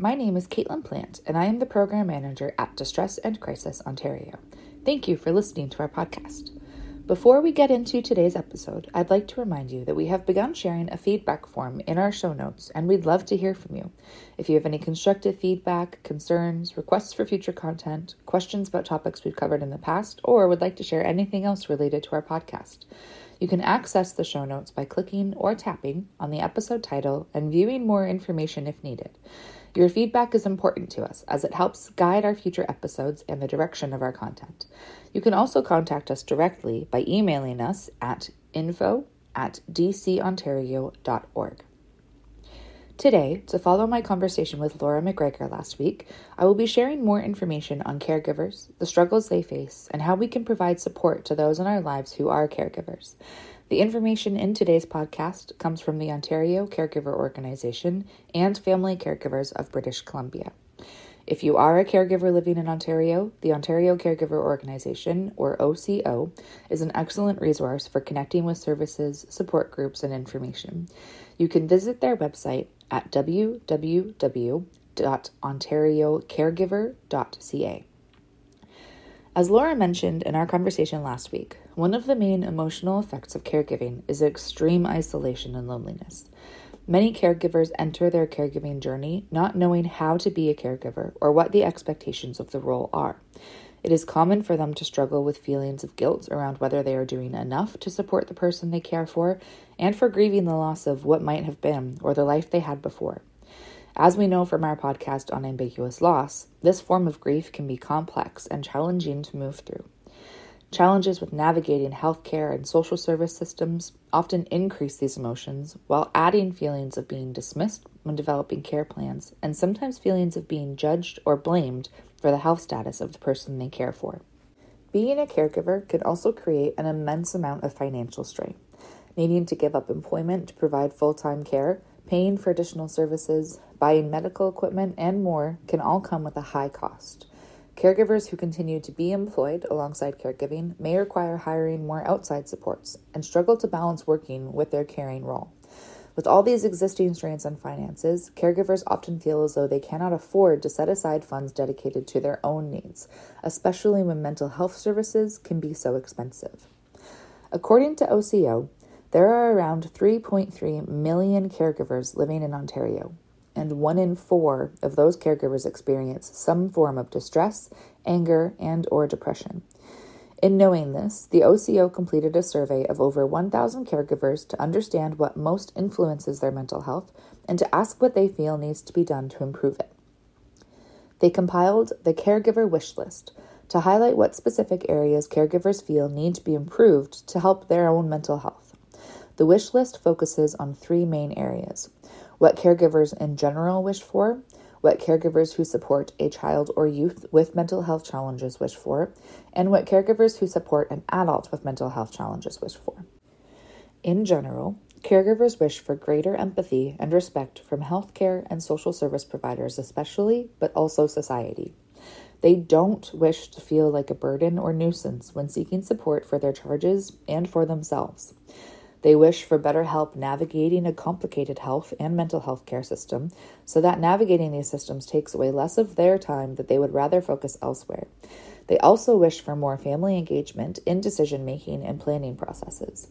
My name is Caitlin Plant, and I am the Program Manager at Distress and Crisis Ontario. Thank you for listening to our podcast. Before we get into today's episode, I'd like to remind you that we have begun sharing a feedback form in our show notes, and we'd love to hear from you. If you have any constructive feedback, concerns, requests for future content, questions about topics we've covered in the past, or would like to share anything else related to our podcast, you can access the show notes by clicking or tapping on the episode title and viewing more information if needed. Your feedback is important to us as it helps guide our future episodes and the direction of our content. You can also contact us directly by emailing us at info at dcontario.org. Today, to follow my conversation with Laura McGregor last week, I will be sharing more information on caregivers, the struggles they face, and how we can provide support to those in our lives who are caregivers. The information in today's podcast comes from the Ontario Caregiver Organization and Family Caregivers of British Columbia. If you are a caregiver living in Ontario, the Ontario Caregiver Organization, or OCO, is an excellent resource for connecting with services, support groups, and information. You can visit their website at www.ontariocaregiver.ca. As Laura mentioned in our conversation last week, one of the main emotional effects of caregiving is extreme isolation and loneliness. Many caregivers enter their caregiving journey not knowing how to be a caregiver or what the expectations of the role are. It is common for them to struggle with feelings of guilt around whether they are doing enough to support the person they care for and for grieving the loss of what might have been or the life they had before. As we know from our podcast on ambiguous loss, this form of grief can be complex and challenging to move through. Challenges with navigating healthcare and social service systems often increase these emotions while adding feelings of being dismissed when developing care plans and sometimes feelings of being judged or blamed for the health status of the person they care for. Being a caregiver can also create an immense amount of financial strain. Needing to give up employment to provide full time care, paying for additional services, buying medical equipment, and more can all come with a high cost. Caregivers who continue to be employed alongside caregiving may require hiring more outside supports and struggle to balance working with their caring role. With all these existing strains on finances, caregivers often feel as though they cannot afford to set aside funds dedicated to their own needs, especially when mental health services can be so expensive. According to OCO, there are around 3.3 million caregivers living in Ontario, and one in four of those caregivers experience some form of distress, anger, and or depression. In knowing this, the OCO completed a survey of over 1,000 caregivers to understand what most influences their mental health and to ask what they feel needs to be done to improve it. They compiled the Caregiver Wish List to highlight what specific areas caregivers feel need to be improved to help their own mental health. The wish list focuses on three main areas what caregivers in general wish for, what caregivers who support a child or youth with mental health challenges wish for, and what caregivers who support an adult with mental health challenges wish for. In general, caregivers wish for greater empathy and respect from healthcare and social service providers, especially, but also society. They don't wish to feel like a burden or nuisance when seeking support for their charges and for themselves. They wish for better help navigating a complicated health and mental health care system so that navigating these systems takes away less of their time that they would rather focus elsewhere. They also wish for more family engagement in decision making and planning processes.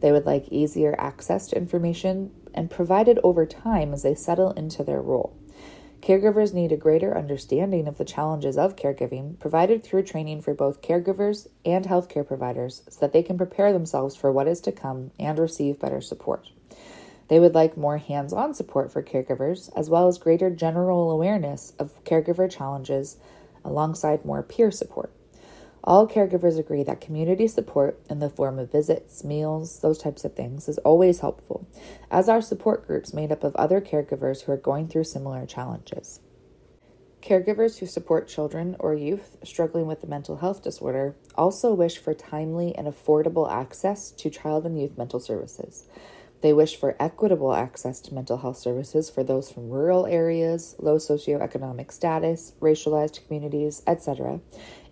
They would like easier access to information and provided over time as they settle into their role. Caregivers need a greater understanding of the challenges of caregiving, provided through training for both caregivers and healthcare providers, so that they can prepare themselves for what is to come and receive better support. They would like more hands on support for caregivers, as well as greater general awareness of caregiver challenges alongside more peer support. All caregivers agree that community support in the form of visits, meals, those types of things is always helpful, as are support groups made up of other caregivers who are going through similar challenges. Caregivers who support children or youth struggling with a mental health disorder also wish for timely and affordable access to child and youth mental services. They wish for equitable access to mental health services for those from rural areas, low socioeconomic status, racialized communities, etc.,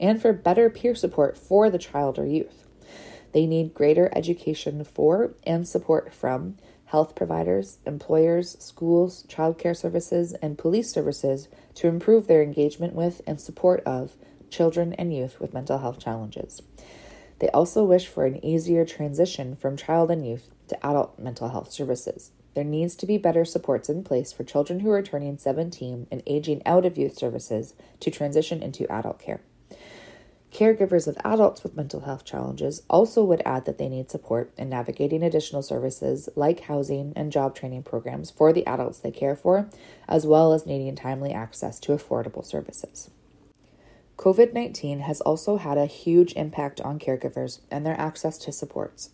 and for better peer support for the child or youth. They need greater education for and support from health providers, employers, schools, childcare services, and police services to improve their engagement with and support of children and youth with mental health challenges. They also wish for an easier transition from child and youth to adult mental health services. There needs to be better supports in place for children who are turning 17 and aging out of youth services to transition into adult care. Caregivers of adults with mental health challenges also would add that they need support in navigating additional services like housing and job training programs for the adults they care for, as well as needing timely access to affordable services. COVID 19 has also had a huge impact on caregivers and their access to supports.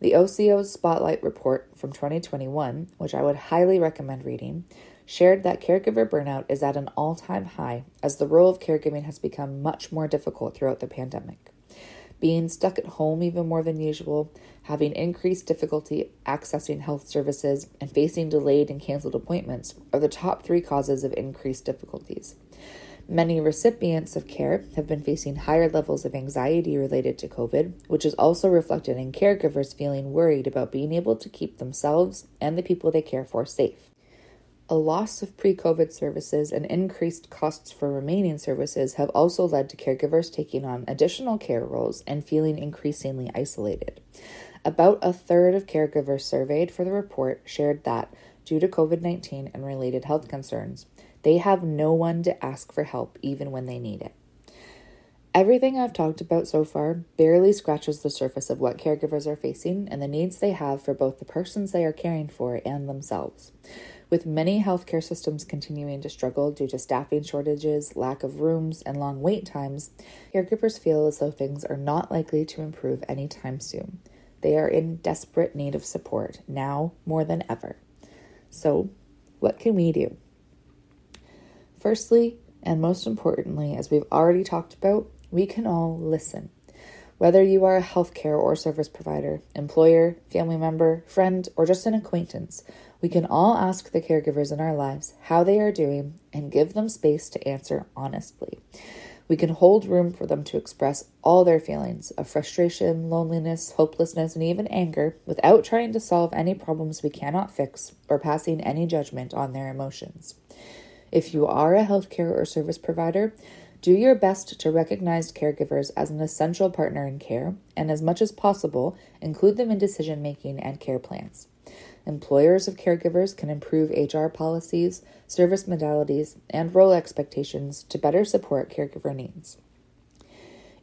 The OCO's Spotlight report from 2021, which I would highly recommend reading, shared that caregiver burnout is at an all time high as the role of caregiving has become much more difficult throughout the pandemic. Being stuck at home even more than usual, having increased difficulty accessing health services, and facing delayed and canceled appointments are the top three causes of increased difficulties. Many recipients of care have been facing higher levels of anxiety related to COVID, which is also reflected in caregivers feeling worried about being able to keep themselves and the people they care for safe. A loss of pre COVID services and increased costs for remaining services have also led to caregivers taking on additional care roles and feeling increasingly isolated. About a third of caregivers surveyed for the report shared that, due to COVID 19 and related health concerns, they have no one to ask for help even when they need it. Everything I've talked about so far barely scratches the surface of what caregivers are facing and the needs they have for both the persons they are caring for and themselves. With many healthcare systems continuing to struggle due to staffing shortages, lack of rooms, and long wait times, caregivers feel as though things are not likely to improve anytime soon. They are in desperate need of support now more than ever. So, what can we do? Firstly, and most importantly, as we've already talked about, we can all listen. Whether you are a healthcare or service provider, employer, family member, friend, or just an acquaintance, we can all ask the caregivers in our lives how they are doing and give them space to answer honestly. We can hold room for them to express all their feelings of frustration, loneliness, hopelessness, and even anger without trying to solve any problems we cannot fix or passing any judgment on their emotions. If you are a healthcare or service provider, do your best to recognize caregivers as an essential partner in care, and as much as possible, include them in decision making and care plans. Employers of caregivers can improve HR policies, service modalities, and role expectations to better support caregiver needs.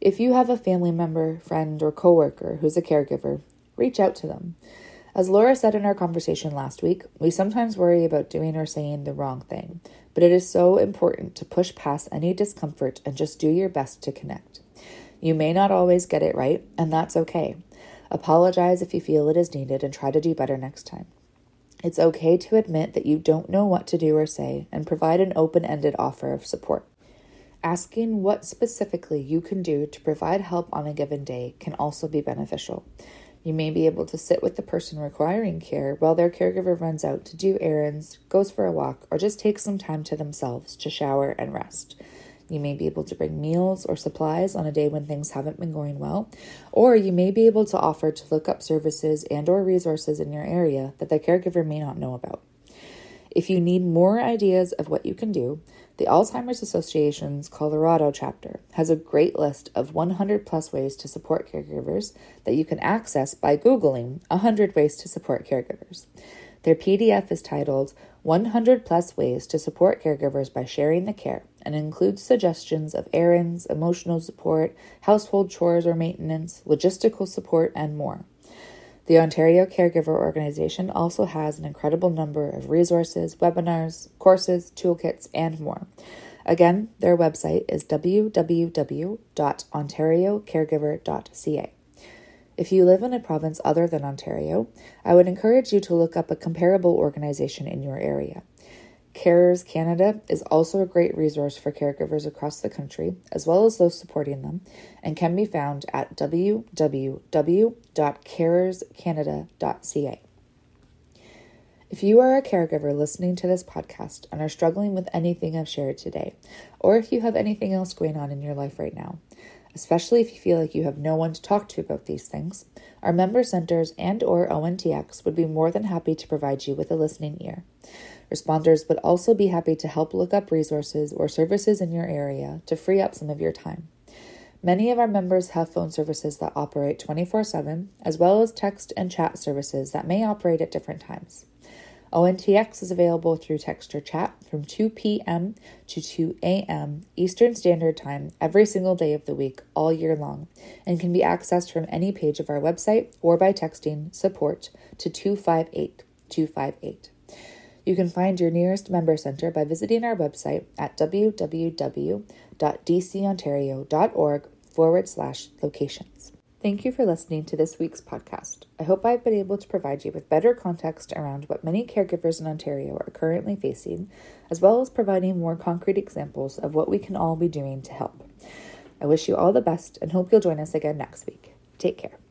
If you have a family member, friend, or coworker who's a caregiver, reach out to them. As Laura said in our conversation last week, we sometimes worry about doing or saying the wrong thing, but it is so important to push past any discomfort and just do your best to connect. You may not always get it right, and that's okay. Apologize if you feel it is needed and try to do better next time. It's okay to admit that you don't know what to do or say and provide an open ended offer of support. Asking what specifically you can do to provide help on a given day can also be beneficial. You may be able to sit with the person requiring care while their caregiver runs out to do errands, goes for a walk, or just takes some time to themselves to shower and rest. You may be able to bring meals or supplies on a day when things haven't been going well, or you may be able to offer to look up services and or resources in your area that the caregiver may not know about. If you need more ideas of what you can do, The Alzheimer's Association's Colorado chapter has a great list of 100 plus ways to support caregivers that you can access by Googling 100 Ways to Support Caregivers. Their PDF is titled 100 Plus Ways to Support Caregivers by Sharing the Care and includes suggestions of errands, emotional support, household chores or maintenance, logistical support, and more. The Ontario Caregiver Organization also has an incredible number of resources, webinars, courses, toolkits, and more. Again, their website is www.ontariocaregiver.ca. If you live in a province other than Ontario, I would encourage you to look up a comparable organization in your area. Carers Canada is also a great resource for caregivers across the country, as well as those supporting them, and can be found at www.carerscanada.ca. If you are a caregiver listening to this podcast and are struggling with anything I've shared today, or if you have anything else going on in your life right now, especially if you feel like you have no one to talk to about these things, our member centers and or ONTX would be more than happy to provide you with a listening ear. Responders would also be happy to help look up resources or services in your area to free up some of your time. Many of our members have phone services that operate 24 7, as well as text and chat services that may operate at different times. ONTX is available through text or chat from 2 p.m. to 2 a.m. Eastern Standard Time every single day of the week, all year long, and can be accessed from any page of our website or by texting support to 258 258. You can find your nearest member center by visiting our website at www.dcontario.org forward slash locations. Thank you for listening to this week's podcast. I hope I've been able to provide you with better context around what many caregivers in Ontario are currently facing, as well as providing more concrete examples of what we can all be doing to help. I wish you all the best and hope you'll join us again next week. Take care.